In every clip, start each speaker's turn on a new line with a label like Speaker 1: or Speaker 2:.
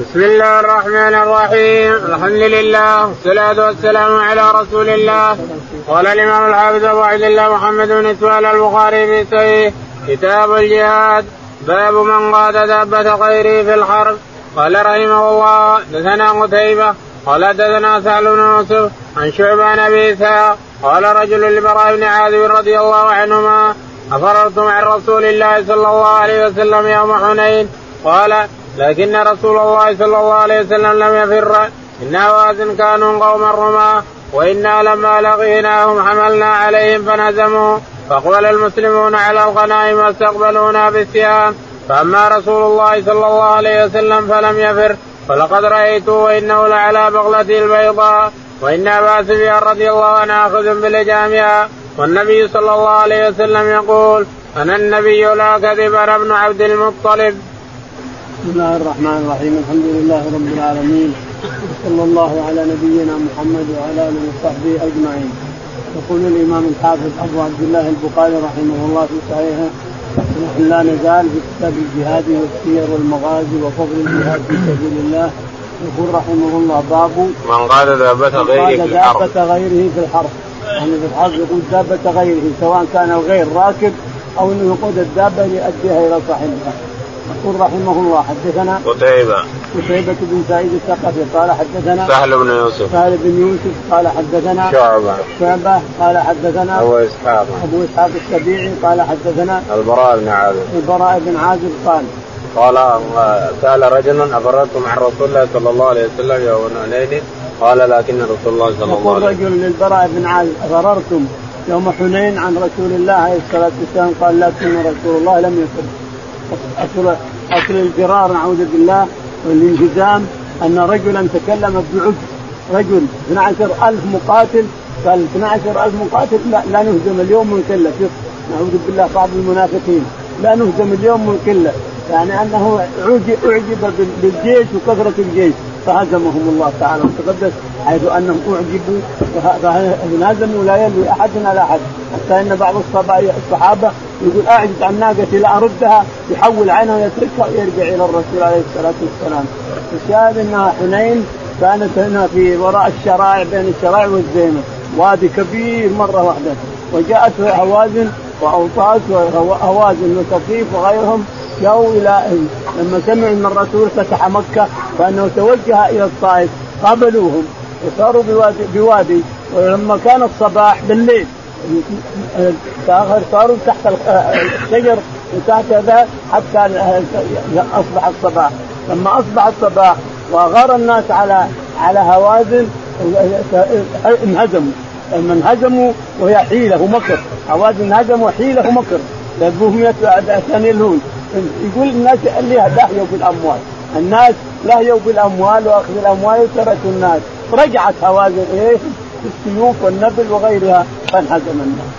Speaker 1: بسم الله الرحمن الرحيم. الحمد لله. والصلاة والسلام على رسول الله. قال الإمام الحافظ أبو عبد الله محمد بن إسماعيل البخاري في صحيح. كتاب الجهاد. باب من قاد دابة غيره في الحرب. قال رحمه الله دثنا قتيبة. قال دثنا سهل بن يوسف عن شعبان أبي قال رجل لبراء بن عازب رضي الله عنهما أفررتم عن رسول الله صلى الله عليه وسلم يوم حنين. قال لكن رسول الله صلى الله عليه وسلم لم يفر. إن هوازن كانوا قوما رما وإنا لما لقيناهم حملنا عليهم فنهزموا فأقبل المسلمون على الغنائم واستقبلونا بالسهام فأما رسول الله صلى الله عليه وسلم فلم يفر. فلقد رأيته وإنه لعلى بغلته البيضاء. وإن أبا سفيان رضي الله عنه آخذ بلجامها. والنبي صلى الله عليه وسلم يقول أنا النبي لا كذب أنا ابن عبد المطلب.
Speaker 2: بسم الله الرحمن الرحيم. الحمد لله رب العالمين. وصلى الله على نبينا محمد وعلى آله وصحبه أجمعين. يقول الإمام الحافظ أبو عبد الله البخاري رحمه الله في صحيحه نحن لا نزال في كتاب الجهاد والسير والمغازي وفضل الجهاد في سبيل الله. يقول رحمه الله باب
Speaker 1: من قاد دابة غيره في الحرب.
Speaker 2: دابة غيره في الحرب. يعني في الحرب يقول دابة غيره سواء كان الغير راكب أو أنه يقود الدابة ليؤديها إلى صاحبها. يقول رحمه الله حدثنا
Speaker 1: قتيبة.
Speaker 2: قتيبة بن سعيد الثقفي قال حدثنا
Speaker 1: سهل بن يوسف.
Speaker 2: سهل بن يوسف قال حدثنا
Speaker 1: شعبة.
Speaker 2: شعبة قال حدثنا
Speaker 1: أبو إسحاق.
Speaker 2: أبو إسحاق السبيعي قال حدثنا
Speaker 1: البراء بن عازب.
Speaker 2: البراء بن عازب قال
Speaker 1: قال سأل رجل أفررتم عن رسول الله صلى الله عليه وسلم يوم حنين قال لكن رسول الله صلى الله
Speaker 2: يقول
Speaker 1: عليه وسلم
Speaker 2: رجل للبراء بن عازب أفررتم يوم حنين عن رسول الله عليه الصلاة والسلام؟ قال لكن رسول الله لم يفر أصل أصل الفرار نعوذ بالله والانهزام أن رجلا تكلم بعجب رجل 12000 مقاتل. قال 12000 مقاتل لا, لا نهزم اليوم من قلة. نعوذ بالله بعض المنافقين لا نهزم اليوم من قلة. يعني أنه أعجب بالجيش وكثرة الجيش. فهزمهم الله تعالى وتقدس حيث أنهم أعجبوا. فهزموا لا يلوي احد على أحد. حتى إن بعض الصحابة يقول اعجز عن ناقتي لاردها يحول عينه ويتركها ويرجع إلى الرسول عليه الصلاة والسلام. الشاهد انها حنين كانت هنا في وراء الشرائع بين الشرائع والزينة. وادي كبير مرة واحدة. وجاءت هوازن وأوطاس وهوازن وثقيف وغيرهم جاءوا إلى لما سمعوا أن الرسول فتح مكة وانه توجه إلى الطائف قابلوهم. وصاروا بوادي, بوادي. ولما كان الصباح بالليل صاروا تحت الشجر وتحت حتى أصبح الصباح. لما أصبح الصباح واغار الناس على على هوازن انهزموا. لما انهزموا وهي حيلة ومكر. هوازن انهزموا حيله ومكر. يذبوهم يتنيلون. يقول الناس اللي لهيوا بالأموال. الناس لهيوا بالأموال واخذ الأموال وتركوا الناس. رجعت هوازن إيه؟ بالسيوف والنبل وغيرها فانهزم الناس.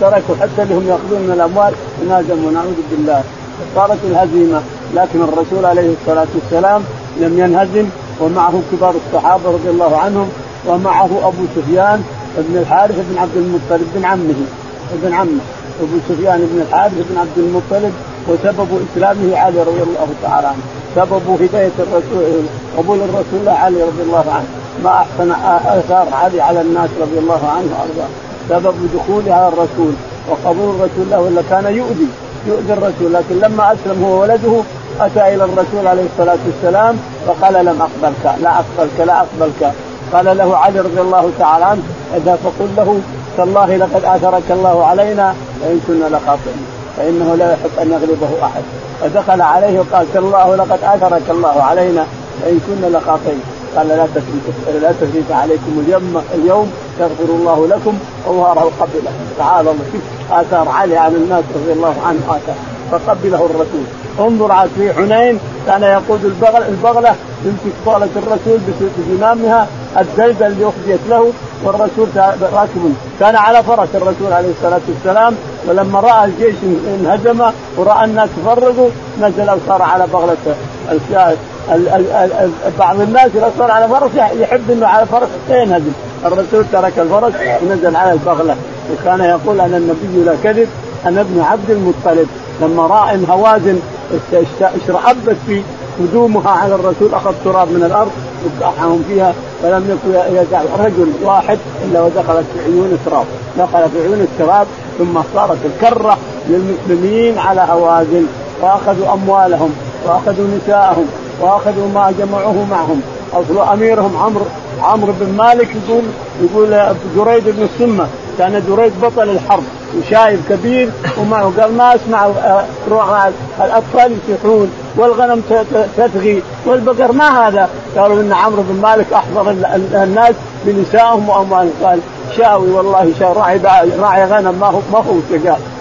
Speaker 2: تركوا حتى اللي هم يأخذون من الأموال انهزموا نعوذ بالله. صارت الهزيمة لكن الرسول عليه الصلاة والسلام لم ينهزم ومعه كبار الصحابة رضي الله عنهم ومعه أبو سفيان بن الحارث بن عبد المطلب بن عمه. ابن عمه. أبو سفيان بن الحارث بن عبد المطلب وسبب إسلامه علي رضي الله تعالى عنه. سبب هداية الرسول قبول الرسول علي رضي الله عنه. ما أحسن آثار علي على الناس رضي الله عنه وأرضاه. سبب دخوله على الرسول. وقبول الرسول له إلا كان يؤذي. يؤذي الرسول. لكن لما أسلم هو ولده أتى إلى الرسول عليه الصلاة والسلام فقال لم أقبلك. لا أقبلك لا أقبلك. قال له علي رضي الله تعالى عنه إذا فقل له تالله لقد آثرك الله علينا وان كنا لخاطئين. فإنه لا يحب أن يغلبه أحد. فدخل عليه وقال تالله لقد آثرك الله علينا وان كنا لخاطئين. قال لا تثريب لا تثريب عليكم اليوم اليوم يغفر الله لكم وظهره قبله. تعالى الله آثار علي على الناس رضي الله عنه آثار. فقبله الرسول. انظر في حنين كان يقود البغل البغلة يمسك بغله الرسول بزمامها الدلدل اللي أخذيت له والرسول راكب. كان على فرس الرسول عليه الصلاة والسلام ولما رأى الجيش انهزم ورأى الناس فرقوا نزل وصار على بغلته الشاهد بعض الناس إذا صار على فرس يحب إنه على فرس ينهزم الرسول ترك الفرس ونزل على البغلة. وكان يقول أنا النبي لا كذب أنا ابن عبد المطلب. لما رأى إن هوازن اشرأبت في قدومها على الرسول أخذ تراب من الأرض وقعهم فيها فلم يكن يدع رجل واحد إلا ودخلت في عيون التراب. دخل في عيون التراب ثم صارت الكرة للمسلمين على هوازن وأخذوا أموالهم وأخذوا نساءهم وأخذوا ما جمعوه معهم. أميرهم عمرو عمرو بن مالك يقول يقول دريد بن السمة كان دريد بطل الحرب. وشايب كبير ومعه آه، روح الأطفال يصيحون والغنم تثغي والبقر ما هذا؟ قالوا إن عمرو بن مالك أحضر الناس بنسائهم واموالهم قال شاوي والله شاوي راعي راعي غنم ما هو ما هو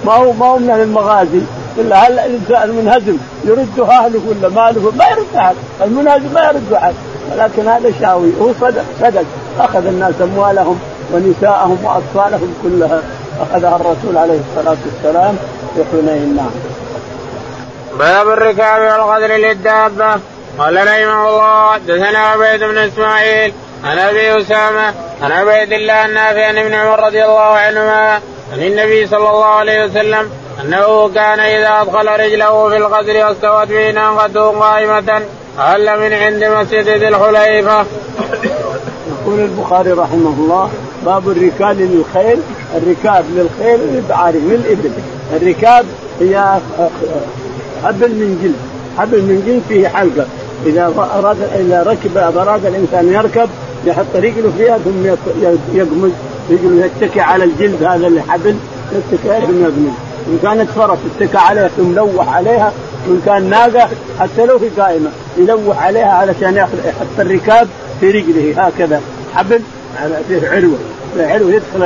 Speaker 2: ما هو ما هو من المغازي. الا هل الانسان المنهزم؟ يرد اهله ولا ماله ما يرد أحد. المنهزم ما يرد أحد. ولكن هذا شاوي هو صدق صدق. أخذ الناس أموالهم ونساءهم وأطفالهم كلها. أخذها الرسول عليه الصلاة والسلام في حنين نعم.
Speaker 1: باب الركاب والقدر للدابة قال رحمه الله حدثنا عبيد بن إسماعيل عن أبي أسامة عن عبيد الله النافع عن ابن عمر رضي الله عنهما عن النبي صلى الله عليه وسلم أنه كان إذا أدخل رجله في القدر واستوت به ناقته قائمة هل من عند مسجد ذي الحليفة.
Speaker 2: يقول البخاري رحمه الله باب الركاب للخيل الركاب للخيل للبعاري للإبل. الركاب هي حبل من جلد. حبل من جلد فيه حلقة. إذا اراد إذا ركب اراد الإنسان يركب يحط رجله فيها ثم يقمز. رجله يتكي على الجلد هذا الحبل يتكي ثم يقمز. إن كانت فرس اتكى عليها ثم لوح عليها وإن كان ناقة حتى لو في قائمة يلوح عليها علشان يحط الركاب في رجله. هكذا. حبل فيه عروة. في عروه يدخل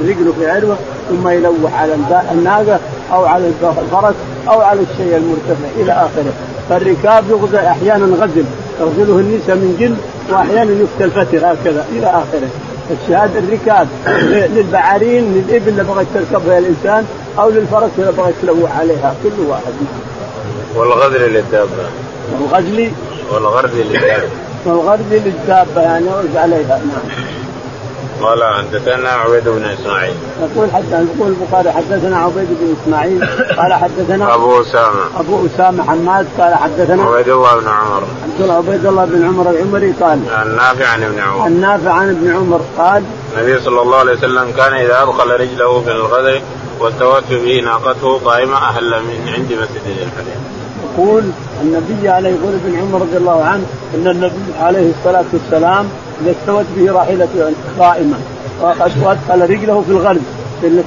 Speaker 2: الرجل في عروه ثم يلوح على الناقة أو على الفرس أو على الشيء المرتفع إلى آخره. فالركاب يغزى أحيانا غزل تغزله النساء من جلد واحيانا يفتى الفتر هكذا إلى آخره. الشهاده الركاب للبعارين للإبل اللي بغت تركبها الإنسان أو للفرس اللي بغت تلوح عليها كل واحد.
Speaker 1: والغزل للدابة.
Speaker 2: والغزل؟
Speaker 1: والغرد للدابة.
Speaker 2: والغرد للدابة يعني عليها نعم.
Speaker 1: قال حدثنا عبيد بن إسماعيل.
Speaker 2: يقول حتى يقول البخاري حدثنا عبيد بن إسماعيل قال حدثنا
Speaker 1: أبو أسامة.
Speaker 2: أبو أسامة حماد قال حدثنا
Speaker 1: عبيد الله بن عمر.
Speaker 2: عبد الله عبيد الله بن عمر العمري قال
Speaker 1: النافع عن ابن عمر.
Speaker 2: النافع عن ابن عمر قال
Speaker 1: النبي صلى الله عليه وسلم كان إذا ادخل رجله في الغدر واستوت به ناقته قائمة أهل من عند مسجد الحديث.
Speaker 2: يقول النبي عليه يقول ابن عمر رضي الله عنه إن النبي عليه الصلاة والسلام إذا استوت به راحلته قائمة. وأدخل رجله في الغرب في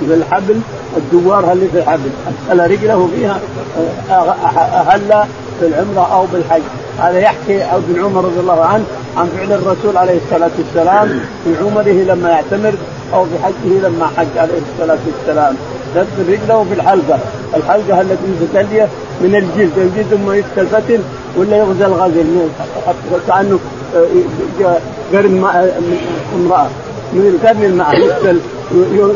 Speaker 2: في الحبل. الدوار اللي في الحبل. أدخل رجله فيها أهل في العمرة أو بالحج. هذا يحكي ابن عمر رضي الله عنه عن فعل الرسول عليه الصلاة والسلام. في عمره لما يعتمر أو في حجه لما حج عليه الصلاة والسلام. تدخل رجله في الحلقة، الحلقة التي تتلية من الجلد، الجلد ثم يدخل فتن ولا يغزى الغزل كأنه آه، قرن امرأة. من القرن الماء يدخل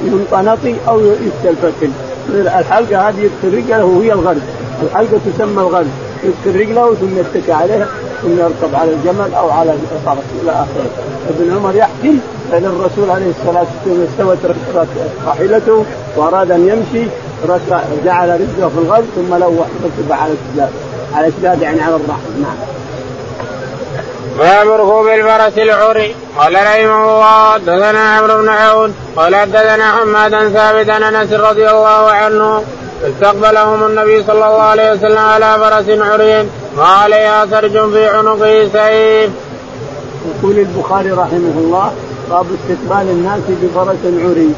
Speaker 2: ينطنطي أو يدخل فتن الحلقة هذه يدخل رجله وهي الغرب. الحلقة تسمى الغرب. يدخل رجله ثم يتكي عليها. ثم يركب على الجمل أو على الفرس إلى آخره. ابن عمر يحكي أن الرسول عليه الصلاة والسلام استوت راحلته وأراد أن يمشي جعل رجله في الغرب ثم لوح ركب على الإسلام على الإسلام يعني على الرحم. نعم.
Speaker 1: باب ركوب الفرس العري. قال رحمه الله حدثنا عمرو بن عون قال حدثنا حمادا ثابتا أنس رضي الله عنه استقبلهم النبي صلى الله عليه وسلم على فرس عري. ما عليها سرج في عنقه سيف.
Speaker 2: يقول البخاري رحمه الله باب استقبال الناس بفرس عري.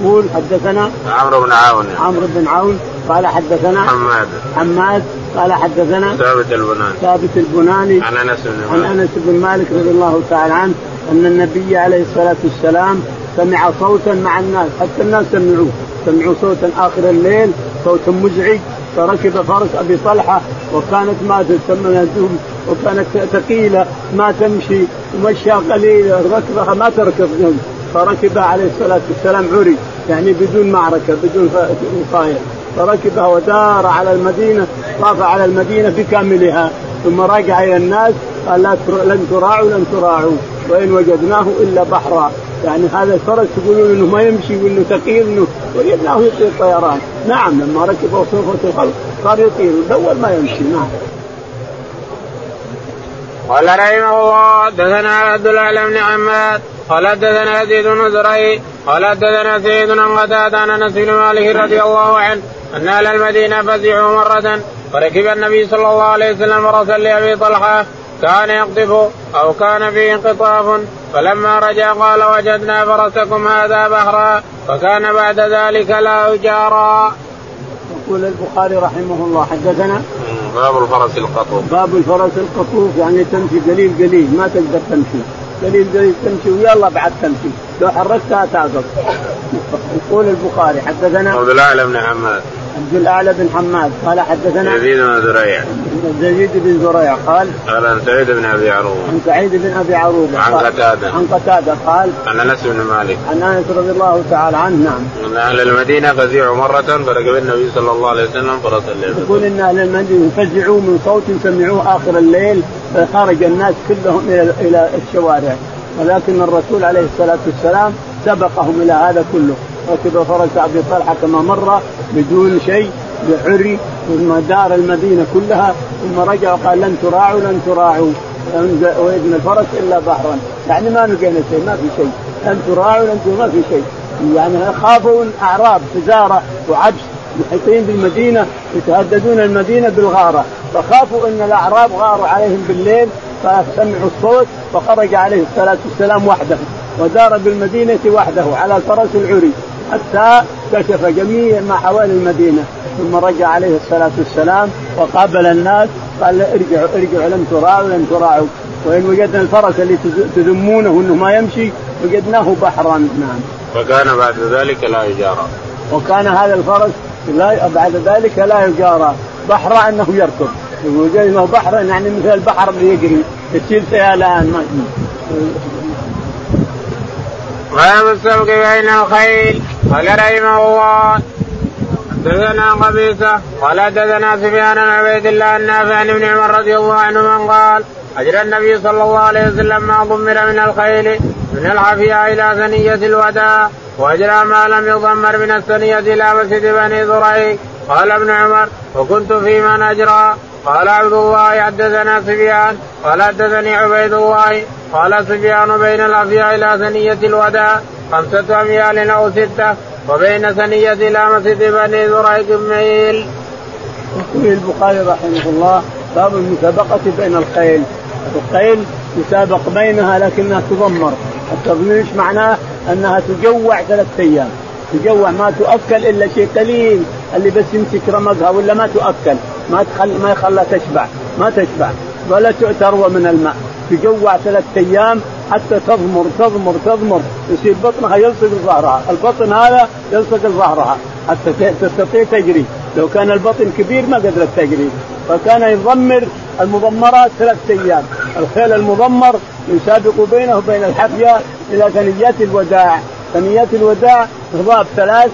Speaker 2: يقول حدثنا
Speaker 1: عمرو بن عون.
Speaker 2: عمرو بن عون قال حدثنا
Speaker 1: حماد.
Speaker 2: حماد قال حدثنا
Speaker 1: ثابت البناني
Speaker 2: ثابت البناني
Speaker 1: عن أنس بن
Speaker 2: مالك. عن أنس بن مالك رضي الله تعالى عنه أن النبي عليه الصلاة والسلام سمع صوتا مع الناس حتى الناس سمعوه. سمعوا صوتا آخر الليل صوت مزعج. فركب فرس أبي طلحة وكانت ما تسمى وكانت ثقيلة ما تمشي ومشى قليلا ركبها ما تركب فركب عليه الصلاة والسلام عري يعني بدون معركة بدون وقاية. فركبها ودار على المدينة طاف على المدينة بكاملها. ثم رجع إلى الناس قال لا لن تراعوا لن تراعوا وإن وجدناه إلا بحرا. يعني هذا الفرس تقولون إنه ما يمشي وإنه ثقيل إنه وجدناه يطير طيران. نعم لما ركبوا صوفة الخلق صار يطير الأول ما يمشي نعم.
Speaker 1: قال رحمه الله حدثنا عبد الله بن عماد قال حدثنا يزيد بن زرعي قال حدثنا سيد بن قتادة عن أنس بن مالك رضي الله عنه أن أهل المدينة فزعوا مرة فركب النبي صلى الله عليه وسلم فرسا لأبي طلحة كان يقطف أو كان فيه انقطاف. فلما رجع قال وجدنا فرسكم هذا بحرا فكان بعد ذلك لا يجارى.
Speaker 2: يقول البخاري رحمه الله حدثنا
Speaker 1: باب الفرس القطوف.
Speaker 2: باب الفرس القطوف يعني تمشي قليل قليل ما تقدر تمشي. قليل قليل تمشي ويلا بعد تمشي. لو حركتها تعقب يقول البخاري حدثنا
Speaker 1: عبد الله بن حماد
Speaker 2: عبد الأعلى بن حماد. قال حدثنا
Speaker 1: يزيد بن زريع.
Speaker 2: يزيد بن زريع قال
Speaker 1: قال عن سعيد بن أبي عروبة.
Speaker 2: عن سعيد بن أبي عروبة.
Speaker 1: عن قتادة.
Speaker 2: عن قتادة قال
Speaker 1: عن أنس بن مالك.
Speaker 2: عن أنس رضي الله تعالى عنه نعم.
Speaker 1: أن أهل المدينة فزعوا مرة فركب النبي صلى الله عليه وسلم فرس الليل
Speaker 2: يقول إن أهل المدينة فزعوا من صوت سمعوه آخر الليل فخرج الناس كلهم إلى إلى الشوارع. ولكن الرسول عليه الصلاة والسلام سبقهم إلى هذا كله. ركب فرس ابي طلحه كما مر بدون شيء بعري ثم دار المدينة كلها ثم رجع وقال لن تراعوا لن تراعوا. وابن الفرس إلا بحرا يعني ما لقينا شيء ما في شيء. لن تراعوا لن ما في شيء. يعني خافوا أعراب تجاره وعبس محيطين بالمدينة يتهددون المدينة بالغارة. فخافوا إن الأعراب غاروا عليهم بالليل فسمعوا الصوت فخرج عليه الصلاة والسلام وحده ودار بالمدينة وحده على الفرس العري. حتى كشف جميع ما حوالي المدينة. ثم رجع عليه الصلاة والسلام وقابل الناس قال ارجعوا ارجعوا لم تراعوا لم تراعوا. وإن وجدنا الفرس اللي تذمونه إنه ما يمشي وجدناه بحرا. نعم.
Speaker 1: فكان بعد ذلك لا يجارى.
Speaker 2: وكان هذا الفرس لا بعد ذلك لا يجارى. بحر أنه يركض. يقول بحر يعني مثل البحر اللي يجري. يصير سيالان ما
Speaker 1: باب السبق بين الخيل قال رحمه الله حدثنا قبيصة قال حدثنا سفيان بن عبيد الله النافع عن ابن عمر رضي الله عنهما قال أجرى النبي صلى الله عليه وسلم ما ضمر من الخيل من العافية إلى ثنية الوداع وأجرى ما لم يضمر من الثنية إلى مسجد بني ذريق قال ابن عمر وكنت في من أجرى. قال عبد الله حدثنا سفيان. قال حدثني عبيد الله. قال سفيان بين الافياء إلى ثنية الوداع. خمسة أميال أو ستة وبين ثنية إلى مسجد بني ذريق ميل.
Speaker 2: يقول البخاري رحمه الله باب المسابقة بين الخيل الخيل يسابق بينها لكنها تضمر. التضمير معناه؟ أنها تجوع ثلاث أيام. تجوع ما تؤكل إلا شيء قليل اللي بس يمسك رمقها ولا ما تؤكل. ما تخل ما يخلى تشبع ما تشبع. ولا تروى من الماء. تجوع ثلاث أيام حتى تضمر تضمر تضمر. يصير بطنها يلصق ظهرها، البطن هذا يلصق ظهرها. حتى تستطيع تجري، لو كان البطن كبير ما قدرت تجري، فكان يضمر المضمرات ثلاث أيام، الخيل المضمر يسابق بينه وبين الحفية إلى ثنيات الوداع، ثنيات الوداع هضاب ثلاث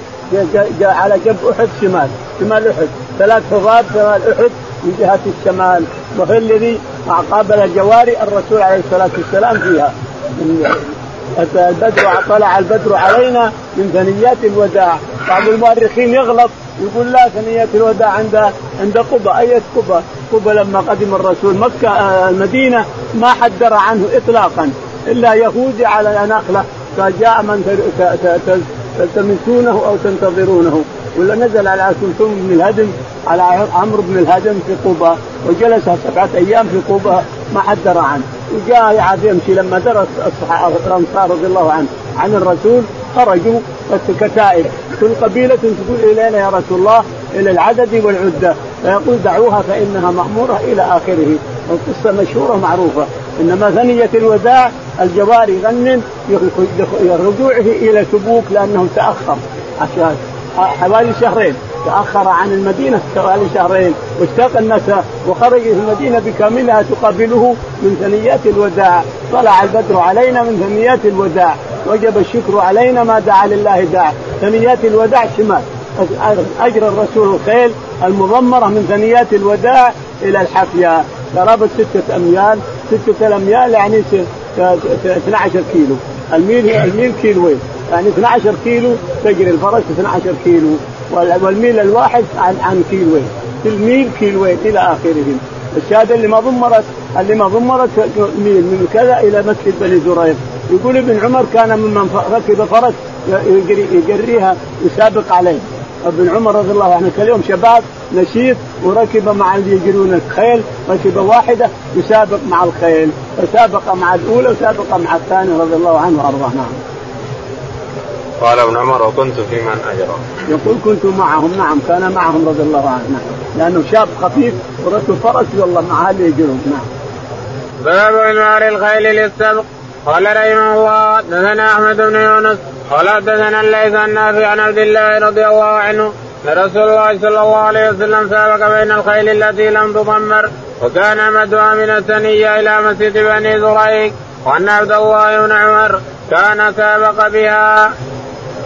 Speaker 2: على جنب أحد شمال، شمال أحد، ثلاث هضاب شمال أحد من جهة الشمال، وهي الذي قابل جواري الرسول عليه الصلاة والسلام فيها. البدر طلع البدر علينا من ثنيات الوداع، بعض المؤرخين يغلط يقول لا ثنيات الوداع عند عند قبة. أية قبة؟ قبة لما قدم الرسول مكة المدينة ما حد درى عنه إطلاقا. إلا يهودي على نخلة فجاء من تلتمسونه أو تنتظرونه. ولا نزل على كلثوم بن الهدم على عمرو بن الهدم في قبة. وجلس سبعة أيام في قبة ما حد درى عنه. وجاء يعاد يمشي لما درس الأنصار رضي الله عنه عن الرسول خرجوا كتائب كل قبيلة تقول إلينا يا رسول الله إلى العدد والعدة فيقول دعوها فإنها مأمورة إلى آخره والقصة مشهورة معروفة إنما ثنية الوداع الجواري غنن رجوعه إلى تبوك لأنه تأخر عشان حوالي شهرين. تأخر عن المدينة حوالي شهرين. واشتاق الناس وخرج في المدينة بكاملها تقابله من ثنيات الوداع. طلع البدر علينا من ثنيات الوداع. وجب الشكر علينا ما دعا لله داع. ثنيات الوداع شمال اجرى الرسول الخيل المضمرة من ثنيات الوداع إلى الحفيه قرابه ستة أميال. ستة الأميال يعني 12 كيلو. الميل الميل كيلوين. يعني 12 كيلو تجري الفرس 12 كيلو. والميل الواحد عن عن كيلوين. في الميل كيلوين إلى اخرهم الشهاده اللي ما ضمرت اللي ما ضمرت ميل من كذا إلى مسجد بني زريق يقول ابن عمر كان ممن ركب فرس يجريها يسابق عليه. ابن عمر رضي الله عنه كان اليوم شباب نشيط وركب مع اللي يجرون الخيل. ركب واحدة يسابق مع الخيل. فسابق مع الأولى وسابق مع الثانية رضي الله عنه وأرضاه. نعم.
Speaker 1: قال ابن عمر وكنت في من اجرى.
Speaker 2: يقول كنت معهم نعم كان معهم رضي الله عنه نعم لأنه شاب خفيف وركب فرس والله مع اللي يجرون نعم.
Speaker 1: باب انوار الخيل للسبق قال رحمه الله دثنا أحمد بن يونس قال دثنا الليث النافع عن عبد الله رضي الله عنه أن رسول الله صلى الله عليه وسلم سابق بين الخيل التي لم تضمر وكان مدها من الثنية إلى مسجد بني زريق وأن عبد الله بن عمر كان سابق بها.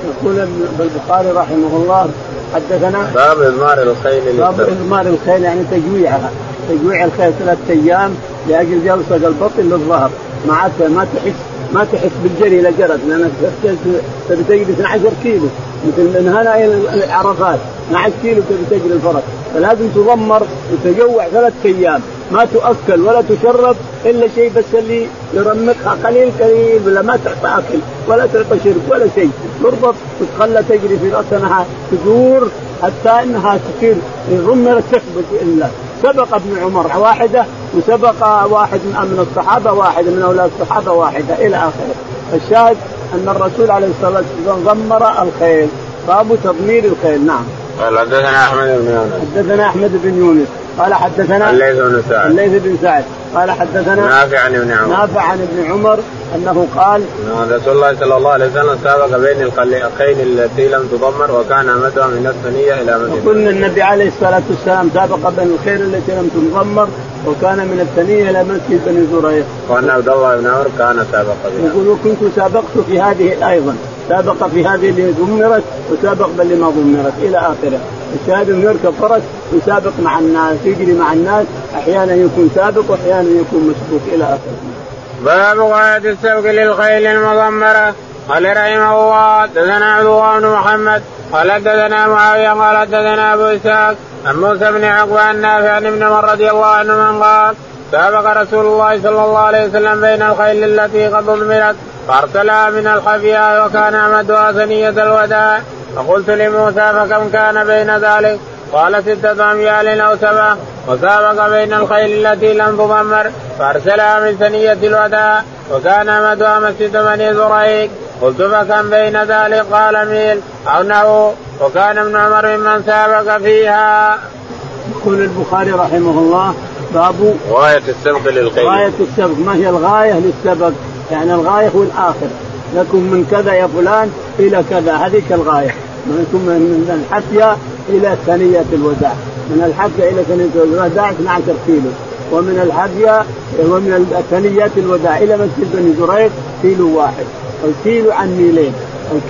Speaker 2: يقول البخاري رحمه الله حدثنا
Speaker 1: باب إضمار الخيل
Speaker 2: باب إضمار الخيل يعني تجويعها. تجويع الخيل ثلاثة أيام لأجل جلسة البطن للظهر. ما ما تحس ما تحس بالجري اذا جرت لانك تبي تجري 12 كيلو. مثل من هنا إلى عرفات 12 كيلو تبي تجري الفرس. فلازم تضمر وتجوع ثلاث أيام. ما تؤكل ولا تشرب إلا شيء بس اللي يرمقها قليل قليل ولا ما تعطى أكل ولا تعطى شرب ولا شيء. تربط وتخلى تجري في راسها تدور حتى أنها تصير ضمرت تثبت إلا. سبق ابن عمر واحدة وسبق واحد من الصحابة واحدة من أولاد الصحابة واحدة إلى آخره. الشاهد أن الرسول عليه الصلاة والسلام ضمر الخيل. باب تضمير الخيل. نعم.
Speaker 1: قال حدثنا أحمد بن يونس
Speaker 2: حدثنا أحمد بن يونس قال حدثنا
Speaker 1: الليث بن سعد
Speaker 2: الليث بن سعد قال حدثنا
Speaker 1: نافع عن ابن عمر
Speaker 2: نافع عن ابن عمر أنه قال
Speaker 1: رسول الله صلى الله عليه وسلم سابق بين الخيل التي لم تضمر وكان مدها من الثنية إلى مدينة.
Speaker 2: وقلنا النبي عليه الصلاة والسلام سابق بين الخيل التي لم تضمر وكان من الثنية إلى مسجد بني زريق.
Speaker 1: وأن عبد الله بن عمر كان سابق بها.
Speaker 2: يقول وكنت سابقت في هذه أيضا سابق في هذه اللي ضمرت وسابق باللي ما ضمرت إلى آخره. الشاهد أنه يركب فرس ويسابق مع الناس يجري مع الناس أحيانا يكون سابق وأحيانا يكون مسبوق إلى آخره.
Speaker 1: باب غاية السبق للخيل المضمرة قال رحمه الله حدثنا عبد الله بن محمد قال حدثنا معاوية قال حدثنا أبو إسحاق عن موسى بن عقبة النافع عن ابن عمر رضي الله عنه من قال سابق رسول الله صلى الله عليه وسلم بين الخيل التي قد أضمرت فارسلها من الخفياء وكان أمدها ثنية الوداع. فقلت لموسى فكم كان بين ذلك؟ قال ستة أميال أو سبعة. وسابق بين الخيل التي لم تضمر فأرسلها من ثنية الوداع. وكان مدها مسجد بني زريق. قلت فكم بين ذلك؟ قال ميل. أو نحو. وكان ابن عمر ممن سابق فيها.
Speaker 2: يقول البخاري رحمه الله باب
Speaker 1: غاية السبق للخيل.
Speaker 2: غاية السبق. ما هي الغاية للسبق؟ يعني الغاية هو الآخر لكم من كذا يا فلان إلى كذا. هذيك الغاية من الحفية إلى ثنية الوداع. من الحفية إلى ثنية الوداع 12 كيلو ومن الحفية ومن ثنيات الوداع إلى مسجد بني زريق كيلو واحد. الكيلو عن ميلين.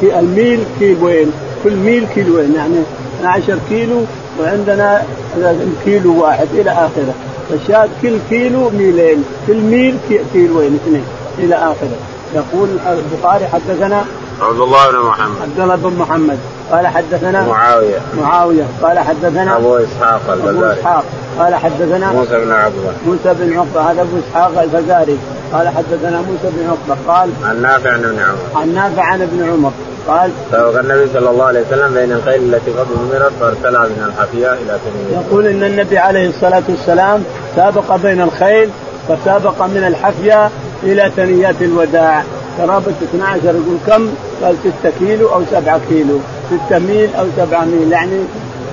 Speaker 2: الميل كيلوين. كل ميل كيلوين. يعني 12 كيلو وعندنا كيلو واحد إلى آخره. فالشاهد كل كيلو ميلين. كل ميل كيلوين اثنين. إلى آخره. يقول البخاري حدثنا
Speaker 1: عبد الله بن محمد.
Speaker 2: عبد الله بن محمد. قال حدثنا
Speaker 1: معاوية.
Speaker 2: معاوية. قال حدثنا
Speaker 1: أبو إسحاق الفزاري. ابو
Speaker 2: إسحاق. قال حدثنا
Speaker 1: موسى بن عقبة.
Speaker 2: موسى بن عقبة. هذا أبو إسحاق الفزاري. قال حدثنا موسى بن عقبة. قال
Speaker 1: عن نافع عن ابن عمر.
Speaker 2: عن نافع عن ابن عمر. قال
Speaker 1: سبق النبي صلى الله عليه وسلم بين الخيل التي قد ضمرت فارسلها من الحفياء إلى ثنيه
Speaker 2: يقول إن النبي عليه الصلاة والسلام سابق بين الخيل فسابق من الحفية إلى ثنيات الوداع. قرابة 12 يقول كم؟ قال 6 كيلو أو 7 كيلو. 6 ميل أو 7 ميل. يعني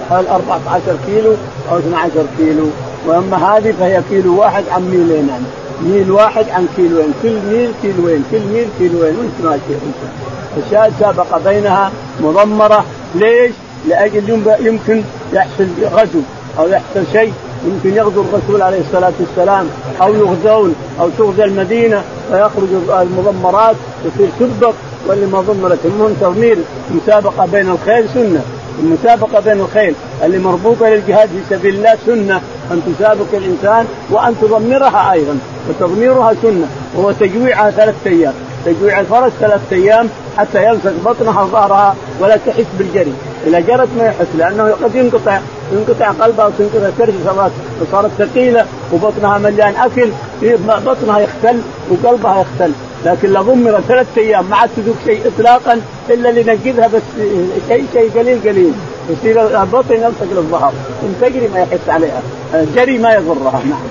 Speaker 2: حوالي 14 كيلو أو 12 كيلو. وأما هذه فهي كيلو واحد عن ميلين يعني. ميل واحد عن كيلوين. كل ميل كيلوين. كل ميل كيلوين. وانت ماشي. انت الشاهد سابق بينها مضمرة. ليش؟ لأجل يمكن يحصل غزو أو يحصل شيء. يمكن يغزو الرسول عليه الصلاة والسلام أو يغزون أو تغزى المدينة فيخرج المضمرات واللي ما ضمرت المهم تضمير مسابقة بين الخيل سنة. المسابقة بين الخيل اللي مربوطة للجهاد في سبيل الله سنة أن تسابق الإنسان وأن تضمرها أيضا. وتضميرها سنة وهو تجويعها ثلاثة أيام. تجويع الفرس ثلاثة أيام حتى يلصق بطنها وظهرها ولا تحس بالجري. إذا جرت ما يحس لأنه قد ينقطع. ينقطع قلبها وتنقطع كرشها وصارت ثقيلة وبطنها مليان أكل بطنها يختل وقلبها يختل. لكن لو ضمرت ثلاث أيام ما عاد تذوق شيء اطلاقا إلا لنقذها بس شيء شيء قليل قليل. يصير البطن يلصق للظهر. إن تجري ما يحس عليها. الجري ما يضرها. نعم.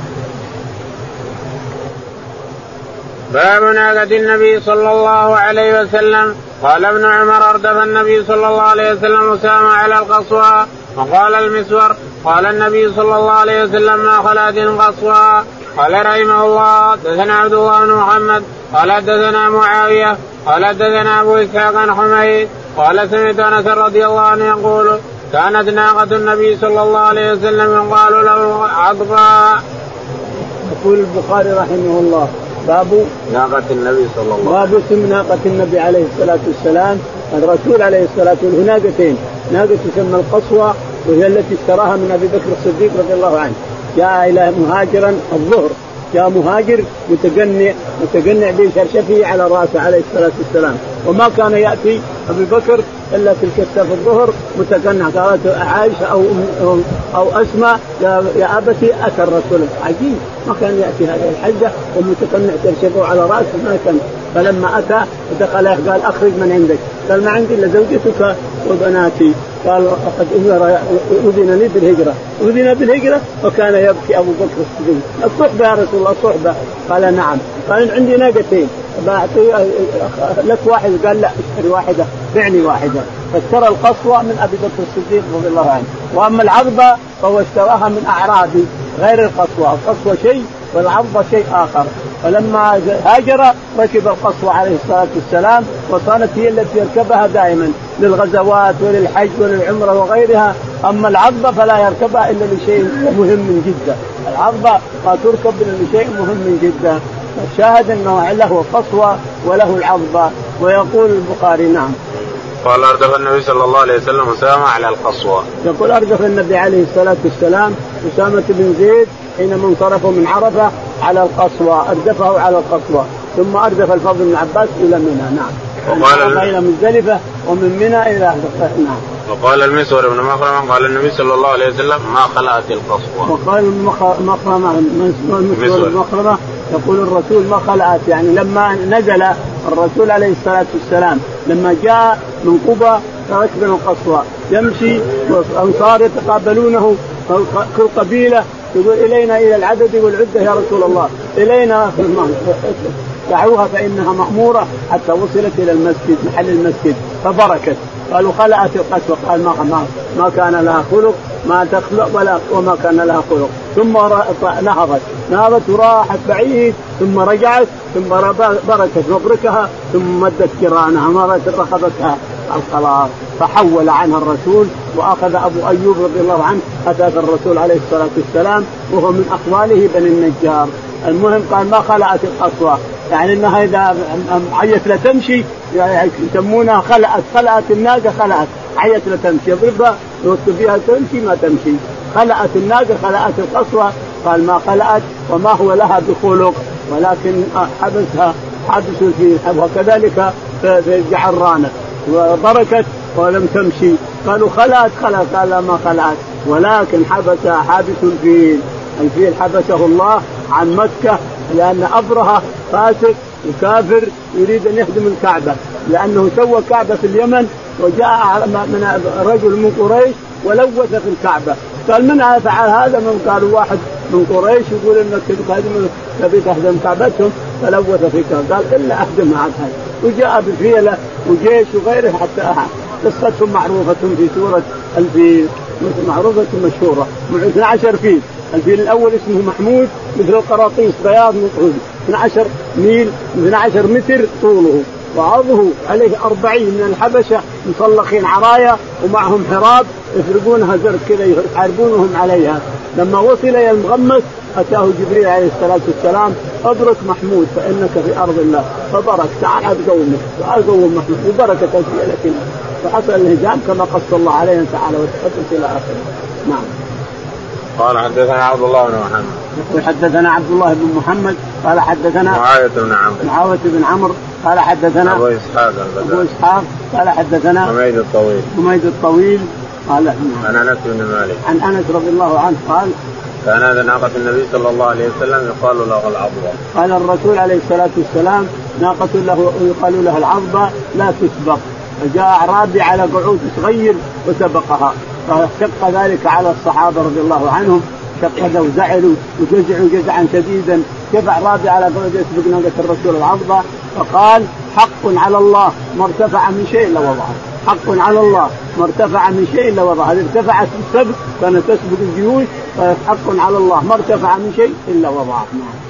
Speaker 1: باب ناقة النبي صلى الله عليه وسلم. قال ابن عمر أردف النبي صلى الله عليه وسلم أسامة على القصوى. وقال المسور قال النبي صلى الله عليه وسلم ما خلات القصوى قال رحمه الله حدثنا عبد الله بن محمد قال حدثنا معاوية قال حدثنا أبو إسحاق عن حميد قال سمعت أنس رضي الله عنه يقول كانت ناقة النبي صلى الله عليه وسلم يقال له عضباء.
Speaker 2: يقول البخاري رحمه الله باب
Speaker 1: ناقة النبي صلى الله عليه
Speaker 2: وسلم. باب اسم ناقة النبي عليه الصلاة والسلام الرسول عليه الصلاة والسلام ناقتين ناقة تسمى القصوى وهي التي اشتراها من أبي بكر الصديق رضي الله عنه. جاء إلى مهاجرا الظهر. جاء مهاجر متقنع متقنع بشرشفه على رأسه عليه الصلاة والسلام. وما كان يأتي أبي بكر إلا في في الظهر متقنع قالت عائشة أو أو أسماء يا يا أبتي أتى الرسول. عجيب. ما كان يأتي هذه الحجة ومتقنع شرشفه على رأسه ما كان. فلما أتى دخل قال أخرج من عندك. قال ما عندي إلا زوجتك وبناتي. قال وقد أذن لي بالهجرة. أذن بالهجرة وكان يبكي أبو بكر الصديق. الصحبة يا رسول الله الصحبه قال نعم. قال عندي ناقتين. لك واحد قال لا اشتري واحدة بعني واحدة. فاشترى القصوى من أبي بكر الصديق رضي الله عنه. وأما العظبه فهو اشتراها من اعرابي غير القصوى. القصوى شيء والعظبه شيء آخر. فلما هاجر ركب القصوى عليه الصلاة والسلام وصارت هي التي يركبها دائما للغزوات وللحج وللعمرة وغيرها. أما العظبه فلا يركبها إلا لشيء مهم جدا. العظبه ما تركب إلا لشيء مهم جدا. الشاهد أنه له قصوى وله العظبه ويقول البخاري نعم
Speaker 1: قال اردف النبي صلى الله عليه وسلم أسامة على القصوى.
Speaker 2: يقول اردف النبي عليه الصلاة والسلام أسامة بن زيد حينما انصرفوا من عرفة على القصوى أردفه على القصوى ثم أردف الفضل بن عباس إلى منى نعم. وقال إلى مزدلفة ومن منى إلى نعم.
Speaker 1: وقال المسور بن مخرمة قال النبي صلى الله عليه وسلم ما خلعت القصوى.
Speaker 2: وقال مخرمة المسور بن مخرمة يقول الرسول ما خلعت. يعني لما نزل الرسول عليه الصلاة والسلام لما جاء من قبى ركب القصوى يمشي والأنصار يتقابلونه كل قبيلة يقول إلينا إلى العدد والعدة يا رسول الله. إلينا دعوها فإنها مأمورة حتى وصلت إلى المسجد محل المسجد فبركت. قالوا خلعت القسوة قال ما ما ما كان لها خلق ما تخلق ولا وما كان لها خلق. ثم نهضت. نهضت وراحت بعيد ثم رجعت ثم بركت مبركها ثم مدت كرانها مرت رقبتها الخلاص فحول عنها الرسول وأخذ أبو أيوب رضي الله عنه اتى الرسول عليه الصلاة والسلام وهو من أقواله بني النجار. المهم قال ما خلعت القصوى يعني إنها اذا عيت لا تمشي يعني يسمونها خلعت. خلعت الناقة خلعت. عيت لا تمشي. يضربها يوصل فيها تمشي ما تمشي. خلعت الناقة خلعت القصوى قال ما خلعت وما هو لها بخلق. ولكن حبسها حبس فيه وكذلك في جعرانه وبركت ولم تمشي. قالوا خلعت خلعت. قال ما خلعت. ولكن حبسها حابس الفيل الفيل حبسه الله عن مكة لأن أبرهة فاسق وكافر يريد أن يهدم الكعبة لأنه سوى كعبة في اليمن وجاء من رجل من قريش ولوث في الكعبة. قال من فعل هذا؟ من قالوا واحد من قريش يقول انك تبي تهدم كعبتهم فلوث في كعبة قال إلا اهدمها هذا. وجاء بفيلة وجيش وغيره حتى قصتهم معروفة في سورة الفيل معروفة مشهورة 12 فيل. الفيل الأول اسمه محمود مثل القراطيس بياض مطهود 12 ميل 12 متر طوله. وعرضه عليه أربعين من الحبشة مصلخين عرايا ومعهم حراب يفرقونها زرق كذا يحاربونهم عليها. لما وصل إلى المغمس أتاه جبريل عليه الصلاة والسلام أبرك محمود فإنك في أرض الله. فبرك تعال قومه تعال قوم محمود وبركة في فحصل الهجام كما قص الله علينا تعالى وتقدس إلى آخره نعم.
Speaker 1: قال حدثنا عبد الله بن محمد.
Speaker 2: يقول حدثنا عبد الله بن محمد قال حدثنا
Speaker 1: معاوية بن عمرو.
Speaker 2: معاوية بن عمرو قال حدثنا
Speaker 1: أبو إسحاق
Speaker 2: أبو إسحاق قال حدثنا
Speaker 1: حميد الطويل.
Speaker 2: حميد الطويل قال
Speaker 1: عن أنس بن مالك.
Speaker 2: عن أنس رضي الله عنه قال
Speaker 1: كان هذا ناقة النبي صلى الله عليه وسلم يقال له العضبة.
Speaker 2: قال الرسول عليه الصلاة والسلام ناقة له يقال لها العضبة لا تسبق. فجاء أعرابي على قعود صغير وسبقها. فشق ذلك على الصحابة رضي الله عنهم. شق وزعلوا وجزعوا جزعا شديدا. كيف أعرابي على يسبق ناقة الرسول العضبة فقال حق على الله ما ارتفع من شيء إلا وضعه. حق على الله ما ارتفع من شيء إلا وضعه. اذا ارتفعت السبق كانت تسبق الجيوش. حق على الله ما ارتفع من شيء إلا وضعه. نعم.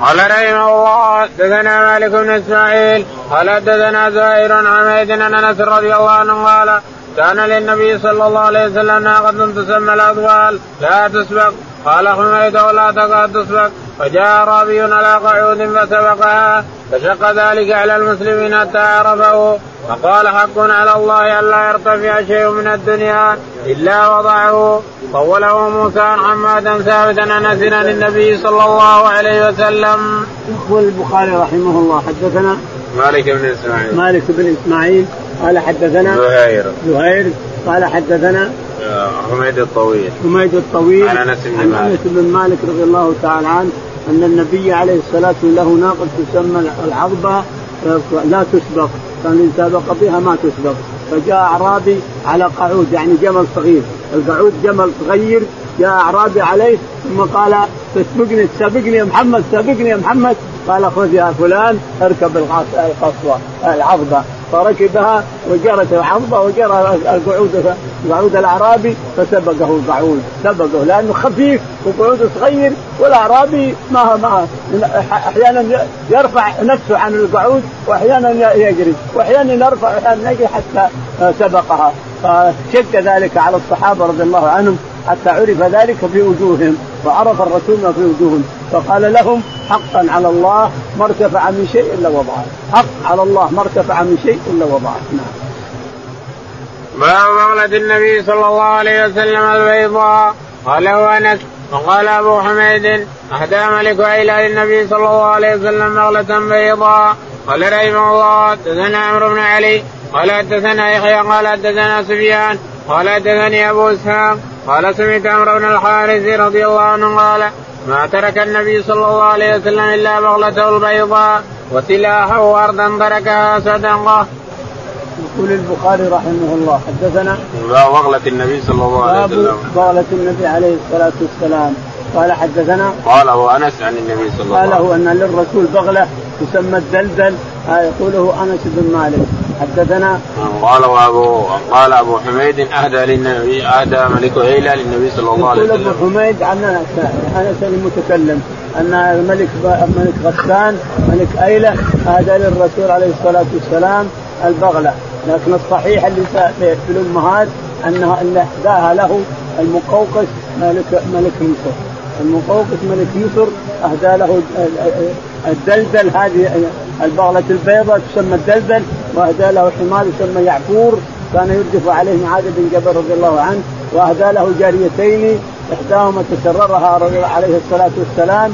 Speaker 1: قال رحمه الله حدثنا مالك بن إسماعيل قال حدثنا زهير عن ان أنس رضي الله عنه قال كان للنبي صلى الله عليه وسلم ناقة تسمى الأطفال. لا تسبق. قال حميد ولا تقعد تسبق. فجاء رابي على قعود فسبقها. فشق ذلك على المسلمين حتى عرفه. فقال حق على الله ألا يرتفع شيء من الدنيا إلا وضعه. طوله موسى عن حمادا ثابتا عن النبي صلى الله عليه وسلم.
Speaker 2: يقول البخاري رحمه الله حدثنا
Speaker 1: مالك بن إسماعيل.
Speaker 2: مالك بن إسماعيل. قال حدثنا
Speaker 1: زهير.
Speaker 2: زهير. قال حدثنا
Speaker 1: حميد الطويل.
Speaker 2: حميد الطويل
Speaker 1: عن أنس بن مالك.
Speaker 2: أنس بن مالك رضي الله تعالى عنه أن النبي عليه الصلاة والسلام له ناقة تسمى العظبه لا تسبق. كان سابق بها ما تسبق. فجاء أعرابي على قعود يعني جمل صغير. القعود جمل صغير جاء أعرابي عليه ثم قال تسبقني تسابقني يا محمد سابقني يا محمد. قال خذ يا فلان اركب القصوى العظبه فركبها وجرت العظبه وجرى القعود قعود الأعرابي فسبقه القعود. سبقه لأنه خفيف وقعود صغير والأعرابي ما ما أحيانا يرفع نفسه عن القعود وأحيانا يجري وأحيانا يرفع واحيانا يجري حتى سبقها. فشك ذلك على الصحابة رضي الله عنهم. حتى عرف ذلك في وجوههم وعرف الرسول ما في وجوههم فقال لهم حقا على الله ما ارتفع من شيء إلا وضعه حق على الله ما ارتفع من شيء إلا وضعه. نعم.
Speaker 1: باب النبي صلى الله عليه وسلم البيضاء؟ قال هو انس وقال أبو حميد أهدى ملك عيلة للنبي صلى الله عليه وسلم مغلة بيضاء. قال رحمه الله. حدثنا عمرو بن علي. قال حدثنا يحيى. قال حدثنا سفيان. قال حدثني أبو إسحاق. قال سمعت عمرو بن الحارث رضي الله عنه قال ما ترك النبي صلى الله عليه وسلم إلا بغلته البيضاء وسلاحه وأرضا تركها صدقة.
Speaker 2: يقول البخاري رحمه الله حدثنا
Speaker 1: بغلة النبي صلى الله عليه وسلم.
Speaker 2: بغلة النبي عليه الصلاة والسلام. قال حدثنا
Speaker 1: قال هو أنس عن النبي صلى الله عليه
Speaker 2: وسلم. قال هو أن للرسول بغلة تسمى الدلدل يقوله أنس بن مالك. حدثنا
Speaker 1: قال ابو قال أبو حميد أهدى للنبي أهدى ملك عيلة للنبي صلى الله عليه وسلم
Speaker 2: يقول أبو حميد عن أنس المتكلم أن الملك ملك غسان ملك ايله أهدى للرسول عليه الصلاة والسلام البغلة. لكن الصحيح اللي في الأمهات انها أن اهداها له المقوقس ملك ملك مصر المقوقس ملك مصر أهدى له الدلدل هذه البغلة البيضاء تسمى الدلدل واهدى له حمار يسمى يعفور. كان يردف عليه معاذ بن جبل رضي الله عنه واهدى له جاريتين إحداهما تسررها عليه الصلاة والسلام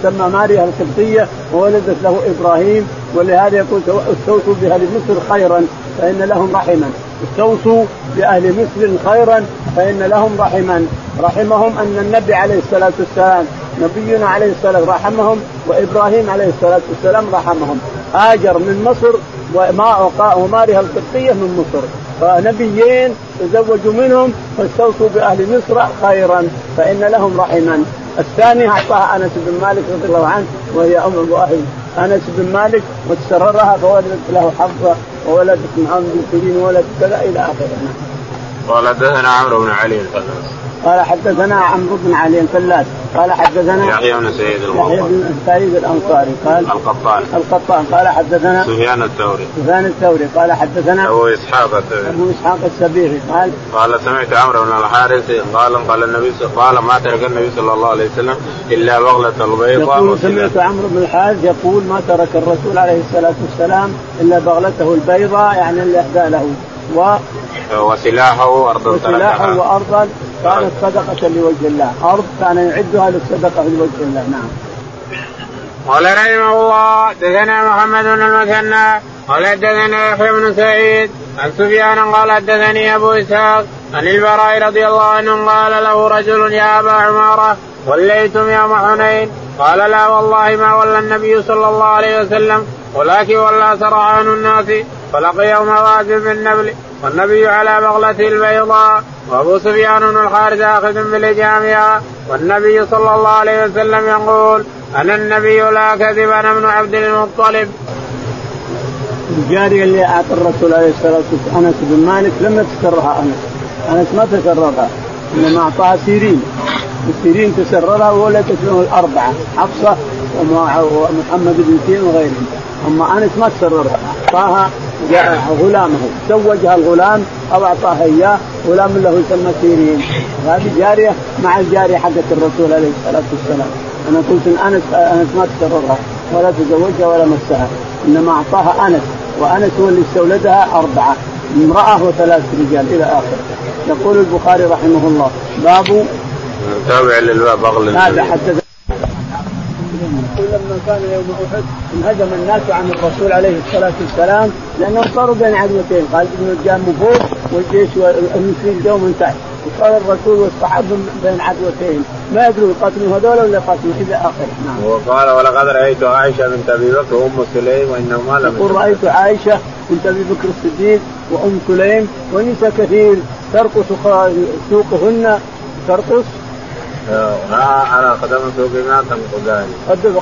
Speaker 2: تسمى ماريا القبطية وولدت له إبراهيم. ولهذا يقول استوصوا بأهل مصر خيرا فإن لهم رحما. استوصوا بأهل مصر خيرا فإن لهم رحما. رحمهم أن النبي عليه الصلاة والسلام نبينا عليه والسلام رحمهم وإبراهيم عليه الصلاة والسلام رحمهم. هاجر من مصر وما ومارها القبطية من مصر. فنبيين تزوجوا منهم فاستوصوا بأهل مصر خيرا فإن لهم رحما. الثاني أعطاها أنس بن مالك رضي الله عنه وهي أم أهل أنس بن مالك وتسررها فولدت له حفصه وولدت محمد بن وولدت كذا إلى آخرة.
Speaker 1: قال حدثنا عمرو بن علي الفلاس
Speaker 2: قال حدثنا عمرو بن علي الفلاس قال حدثنا
Speaker 1: يحيى بن سعيد يحيى
Speaker 2: بن سعيد الأنصاري قال
Speaker 1: القطان.
Speaker 2: القطان قال حدثنا
Speaker 1: سفيان الثوري.
Speaker 2: سفيان الثوري قال حدثنا
Speaker 1: أبو إسحاق الثوري.
Speaker 2: أبو إسحاق السبيعي قال
Speaker 1: قال سمعت عمرو بن الحارث قال قال النبي قال ما ترك النبي صلى الله عليه وسلم إلا بغلة البيضاء
Speaker 2: يقول سمعت عمرو بن الحارث يقول ما ترك الرسول عليه الصلاة والسلام إلا بغلته البيضاء يعني اللي أهدى له. و
Speaker 1: وسلاحه أرضا
Speaker 2: وسلاحه وأرضا كانت صدقة لوجه الله. أرض كان يعدها للصدقة لوجه الله. نعم.
Speaker 1: قال رحمه الله دثنا محمد بن المثنى قال دثنا يحيى بن سعيد عن سفيان قال حدثني أبو إسحاق عن البراء رضي الله عنه قال له رجل يا أبا عمارة وليتم يوم حنين. قال لا والله ما ولى النبي صلى الله عليه وسلم ولكن ولى سرعان الناس. فلقيه مواسم بالنبل والنبي على بغلته البيضاء وأبو سفيان بن الحارث آخذ بلجامها والنبي صلى الله عليه وسلم يقول أنا النبي لا كذب أنا ابن عبد المطلب.
Speaker 2: الجاريه اللي اعطى الرسول عليه الصلاة والسلام أنس بن مالك لم يتسرها أنس. أنس ما تسرها إنما أعطاها سيرين. السيرين تسررها وولدت له الأربعة حفصة ومحمد بن سيرين وغيرهم. أما أنس ما تسررها أعطاها غلامه زوجها الغلام أو اعطاها إياه غلام له يسمى سيرين. هذه جارية مع الجارية حقت الرسول عليه الصلاة والسلام. أنا قلت إن أنس أنس ما تسررها ولا تزوجها ولا مسها. إنما أعطاها أنس وأنس هو اللي استولدها أربعة امرأة وثلاث رجال إلى اخره يقول البخاري رحمه الله باب
Speaker 1: تابع للباب أغلى
Speaker 2: هذا حدث لما كان يوم أحد انهزم الناس عن الرسول عليه الصلاة والسلام لأنهم صاروا بين عدوتين خالد بن الجام فوق والجيش والمسلمين من تحت وصار الرسول والصحابة بين عدوتين. ما يدروا يقاتلوا هذول ولا يقاتلوا إلى آخره.
Speaker 1: نعم. وقال ولقد رأيت عائشة بنت أبي بكر وأم سليم وإنهما لم
Speaker 2: يقول رأيت عائشة بنت أبي بكر الصديق وأم سليم ونساء كثير ترقص سوقهن ترقص
Speaker 1: على قدم سوقهما تنقضان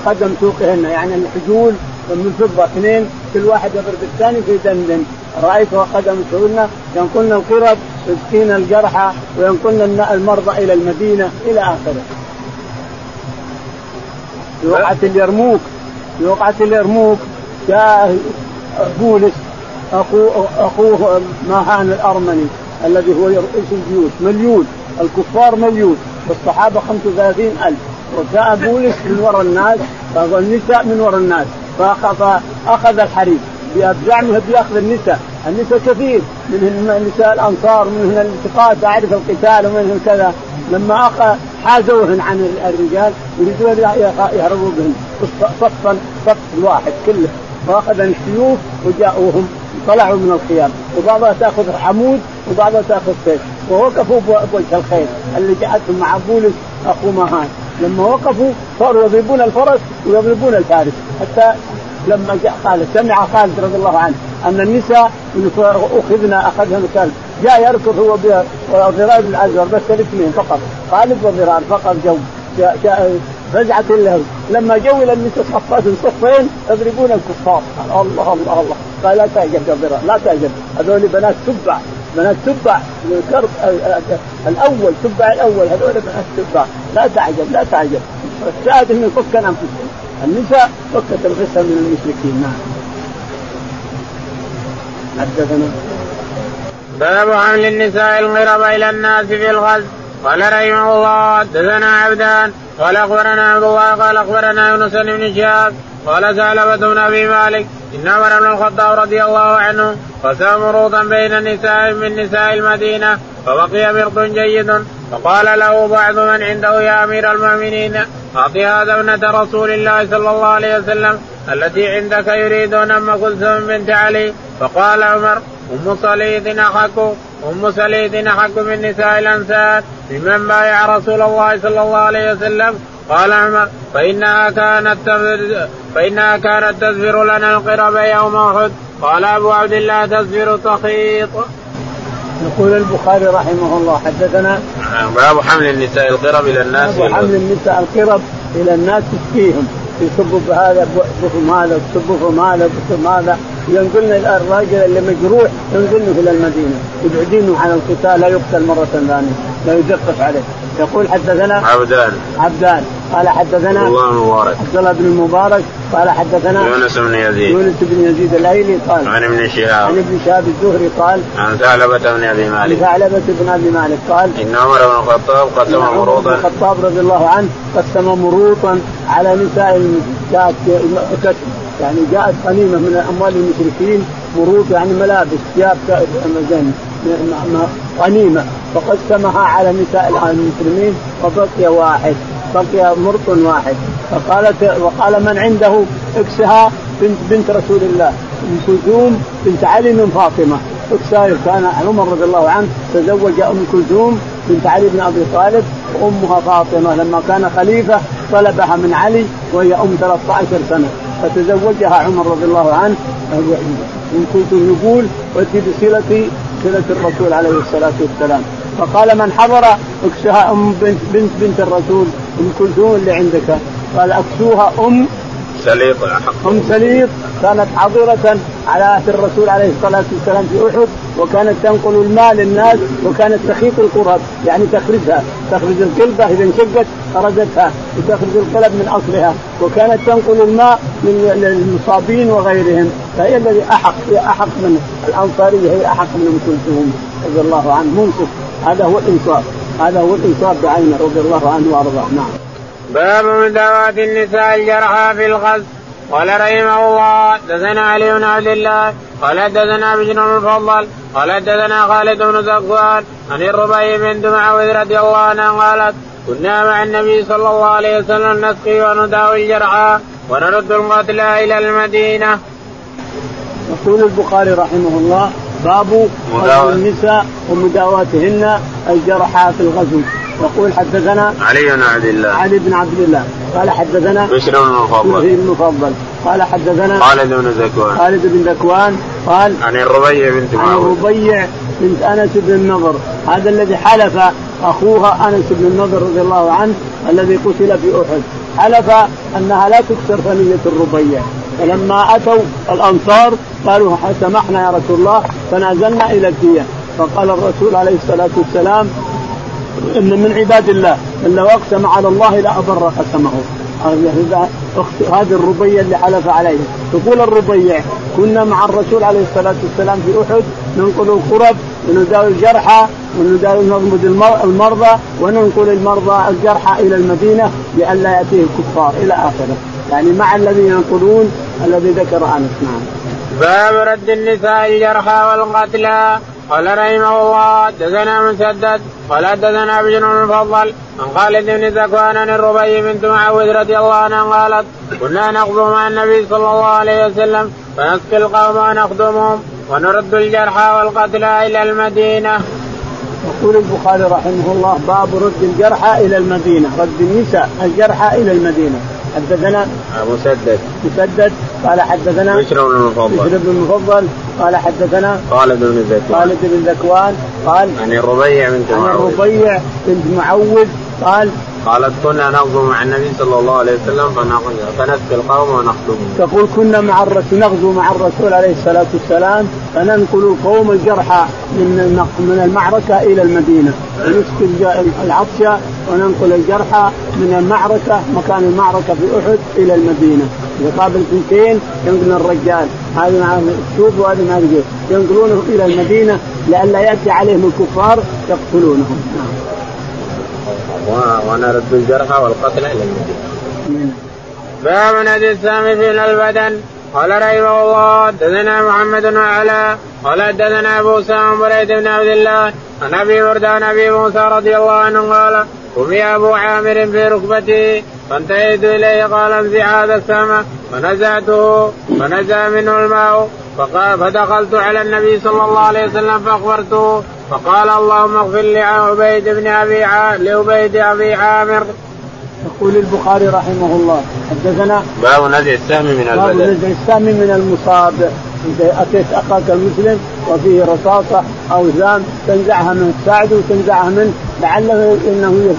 Speaker 2: قدم سوقهن يعني الحجول من فضة اثنين كل واحد يضرب الثاني في دندن رايت قدم سوقهن ينقلن القرب يسكين الجرحى وينقلن المرضى إلى المدينة إلى آخره. في وقعة اليرموك في وقعة اليرموك. جاء بولس اخوه أخوه ماهان الأرمني الذي هو رئيس الجيوش مليون. الكفار مليون والصحابة 35 ألف. وجاء بولس من وراء الناس والنساء من وراء الناس فاخذ الحريم بزعمه بياخذ النساء. النساء كثير منهن نساء الأنصار ومنهن الالتقاء تعرف القتال ومنهن كذا. لما حازوهن عن الرجال يريدون يهربوا بهم صفا صف واحد كله. واخذ السيوف وجاءوهم طلعوا من الخيام وبعضها تأخذ عمود وبعضها تاخذ سيف ووقفوا بوجه الخير. اللي جاءتهم مع بولس أخو مهان. لما وقفوا صاروا يضربون الفرس ويضربون الفارس. حتى لما جاء قال سمع خالد رضي الله عنه أن النساء أخذنا اخذنا الكلب. جاء يركض هو وضرار الأزهر بس الاثنين فقط. خالد وضرار فقط جو. جاء, جاء فزعة له لما جو إلى النساء صفات صفين يضربون الكفار. الله الله الله. قال لا تعجب يا ضرار لا تعجب هذول بنات تبع. بنات تبع الكرب الأول تبع الأول هذول بنات تبع لا تعجب لا تعجب. الشاهد إنه يفك انفسهم النساء فكت انفسها من المشركين. نعم. حدثنا.
Speaker 1: باب حمل النساء الغرب إلى الناس في الغزو قال رحمه الله حدثنا عبدان. قال أخبرنا عبد الله قال أخبرنا يونس بن شهاب. قال ثعلبة بن أبي مالك إن عمر بن الخطاب رضي الله عنه قسم مروطا بين نساء من نساء المدينة فبقي مرط جيد فقال له بعض من عنده يا أمير المؤمنين اعط هذا ابنة رسول الله صلى الله عليه وسلم التي عندك يريدون أم كلثوم بنت علي. فقال عمر أم صليد احق أم صليد احق من نساء الأنصار ممن بايع رسول الله صلى الله عليه وسلم قال عمر فإنها كانت فإنها كانت تزفر لنا القرب يوم أحد. قال أبو عبد الله تزفر تخيط.
Speaker 2: يقول البخاري رحمه الله حدثنا
Speaker 1: باب حمل النساء القرب إلى الناس
Speaker 2: باب حمل النساء القرب إلى الناس تسقيهم يصبوا بهذا بهم هذا بهم هذا بهم هذا ينقلن الراجل اللي مجروح ينقلنه إلى المدينة. يبعدينه عن القتال لا يقتل مرة ثانية. لا يدقق عليه. يقول حدثنا
Speaker 1: عبدان.
Speaker 2: عبدان. قال حدثنا
Speaker 1: عبد الله المبارك
Speaker 2: عبد الله بن المبارك. قال حدثنا
Speaker 1: يونس بن يزيد.
Speaker 2: يونس بن يزيد الأيلي قال
Speaker 1: عن ابن شهاب.
Speaker 2: عن ابن شهاب الزهري قال
Speaker 1: عن ثعلبة بن أبي مالك.
Speaker 2: عن ثعلبة بن أبي مالك قال
Speaker 1: إن عمر بن الخطاب قسم مروطا.
Speaker 2: الخطاب رضي الله عنه قسم مروطا على نساء جاءت يعني جاءت غنيمه من أموال المشركين مروط يعني ملابس ثياب غنيمه فقسمها على نساء المسلمين وبقي واحد بقي مرط واحد. فقالت وقال من عنده اكسها بنت بنت رسول الله. ام كلثوم بنت علي من فاطمة. اكساير كان عمر رضي الله عنه تزوج أم كلثوم بنت علي بن أبي طالب وأمها فاطمة. لما كان خليفة طلبها من علي وهي أم 13 سنة. فتزوجها عمر رضي الله عنه. ان كنتم يقول واتي بصلتي صلة الرسول عليه الصلاة والسلام. فقال من حضر اكسها أم بنت بنت بنت الرسول أم كلثوم اللي عندك. قال اكسوها أم
Speaker 1: سليط.
Speaker 2: أم سليط. كانت حاضرة على عهد الرسول عليه الصلاة والسلام في أحد وكانت تنقل الماء للناس وكانت تخيط القرب يعني تخرجها. تخرج القلبة إذا انشقت خرجتها وتخرج القلب من أصلها. وكانت تنقل الماء للمصابين وغيرهم. فهي الذي أحق هي أحق من الأنصارية هي أحق من أم كلثوم رضي الله عنه منصف. هذا هو الإنصاف. هذا هو الإنصاف بعينه رضي الله عنه وأرضاه. نعم.
Speaker 1: باب مداواة النساء الجرحى في الغزو. قال رحمه الله حدثنا علي بن عبد الله. قال حدثنا بشر المفضل قال حدثنا خالد بن زكوان عن الربيع بنت معاوية رضي الله عنها قالت كنا مع النبي صلى الله عليه وسلم نسقي ونداوي الجرحى ونرد القتلى إلى المدينة.
Speaker 2: يقول البخاري رحمه الله باب غزو النساء ومداواتهن الجرحى في الغزو. يقول حدثنا
Speaker 1: علي بن عبد الله.
Speaker 2: علي بن عبد الله. قال حدثنا
Speaker 1: بشر بن المفضل.
Speaker 2: بن المفضل. قال حدثنا
Speaker 1: خالد بن زكوان
Speaker 2: خالد بن زكوان قال
Speaker 1: عن الربيع بنت
Speaker 2: عن الربيع بنت أنس بن النضر. هذا الذي حلف أخوها أنس بن النضر رضي الله عنه الذي قتل في أحد. حلف أنها لا تكسر ثنية الربيع. فلما أتوا الأنصار قالوا سمحنا يا رسول الله فنازلنا إلى الدية. فقال الرسول عليه الصلاة والسلام إن من عباد الله إن لو أقسم على الله لابر قسمه. هذه الربيع اللي حلف عليه. تقول الربيع كنا مع الرسول عليه الصلاة والسلام في أحد ننقل القرب ونداوي الجرحى ونداوي نضمد المرضى وننقل المرضى الجرحى إلى المدينة لئلا يأتيه الكفار إلى آخره. يعني مع الذين ينقلون الذي ذكر أنس نعم.
Speaker 1: باب رد النساء الجرحى والقتلى قال رحمه الله حدثنا مسدد قال حدثنا بشر المفضل عن خالد بن زكوان عن الربيع بنت معوذ رضي الله عنها قالت كنا نغزو مع النبي صلى الله عليه وسلم فنسقي القوم ونخدمهم ونرد الجرحى والقتلى إلى المدينة.
Speaker 2: يقول البخاري رحمه الله باب رد الجرحى إلى المدينة، رد النساء الجرحى إلى المدينة، حدثنا
Speaker 1: مسدد.
Speaker 2: مسدد. قال حدثنا
Speaker 1: بشر بن المفضل.
Speaker 2: بشر بن المفضل. قال حدثنا
Speaker 1: خالد بن زكوان
Speaker 2: خالد بن ذكوان. قال
Speaker 1: عن الربيع بنت
Speaker 2: عن الربيع بنت معوذ. قال
Speaker 1: قالت كنا نغزو مع النبي صلى الله عليه وسلم فنسقي القوم ونخدمهم.
Speaker 2: تقول كنا مع الرسول نغزو مع الرسول عليه الصلاة والسلام فننقل القوم الجرحى من من المعركة إلى المدينة ونسقي العطش وننقل الجرحى من المعركة مكان المعركة في أحد إلى المدينة. يقابل اثنتين ينقل الرجال هذه مع السوق وهذه مع ينقلونه إلى المدينة لئلا يأتي عليهم الكفار يقتلونهم. نعم.
Speaker 1: ونرد الجرحى والقتل إلى المدينة. باب نادي السامي في البدن. قال رحمه الله حدثنا محمد بن علاء قال حدثنا أبو سام بريد بن عبد الله. عن أبي برده أبي موسى رضي الله عنه قال رمي أبو عامر في ركبته فانتهيت إليه قال انزع هذا السهم. فنزعته فنزع منه الماء. فقال فدخلت على النبي صلى الله عليه وسلم فأخبرته. فقال اللهم اغفر لعبيد بن أبي لعبيد أبي عامر.
Speaker 2: يقول البخاري رحمه الله. حدثنا
Speaker 1: باب نزع السهم من البدن.
Speaker 2: باب نزع السهم من المصاب. إذا أتيت أخاك المسلم وفيه رصاصة أو زام تنزعها منه تساعده وتنزعها منه. لعله إنه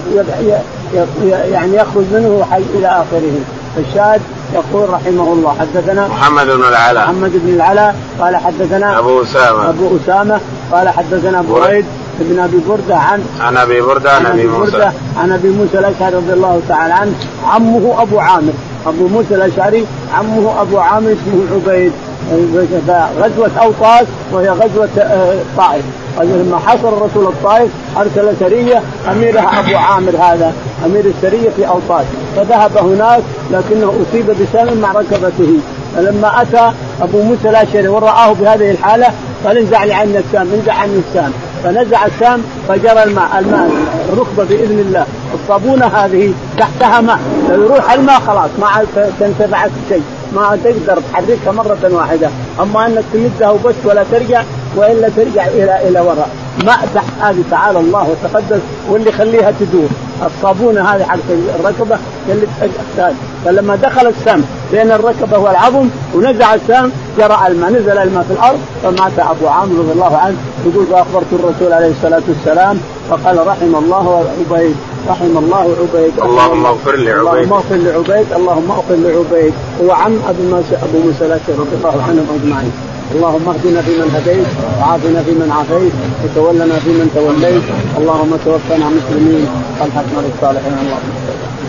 Speaker 2: يعني يخرج منه حي إلى آخره. الشاهد يقول رحمه الله. حدثنا
Speaker 1: محمد بن العلاء.
Speaker 2: محمد بن العلاء قال حدثنا
Speaker 1: أبو أسامة.
Speaker 2: أبو أسامة قال حدثنا بريد بن أبي بردة عن
Speaker 1: عن أبي بردة عن أبي موسى.
Speaker 2: عن أبي موسى الأشعري رضي الله تعالى عنه. عمه أبو عامر. أبو موسى الأشعري عمه أبو عامر اسمه عبيد. غزوة أوطاس وهي غزوة الطائف لما حصر الرسول الطائف أرسل سرية أميرها أبو عامر هذا أمير السرية في أوطاس. فذهب هناك لكنه أصيب بسام مع ركبته. فلما أتى أبو موسى الأشعري ورآه بهذه الحالة قال انزع عني السام انزع عني السام فنزع السام فجرى الماء الماء الركبة بإذن الله. الصابونة هذه تحتها ماء لو يروح الماء خلاص ما تنتفع شيء ما تقدر تحركها مرة واحدة. أما أنك تمدها وبس ولا ترجع وإلا ترجع إلى إلى وراء. ما هذه تعالى الله وتقدس واللي يخليها تدور. الصابونة هذه حق الركبة اللي تحتاج. فلما دخل السم بين الركبة والعظم ونزع السم جرى الماء نزل الماء في الأرض فمات أبو عامر رضي الله عنه. يقول فأخبرت الرسول عليه الصلاة والسلام فقال رحم الله عبيد رحم الله عبيد.
Speaker 1: اللهم اغفر لعبيد.
Speaker 2: اللهم اغفر لعبيد. اللهم اغفر لعبيد. هو عم أبو أبو موسى رضي الله عنهم أجمعين. اللهم اهدنا فيمن هديت وعافنا فيمن عافيت وتولنا فيمن توليت. اللهم توفنا مسلمين. والحقنا بالصالحين. اللهم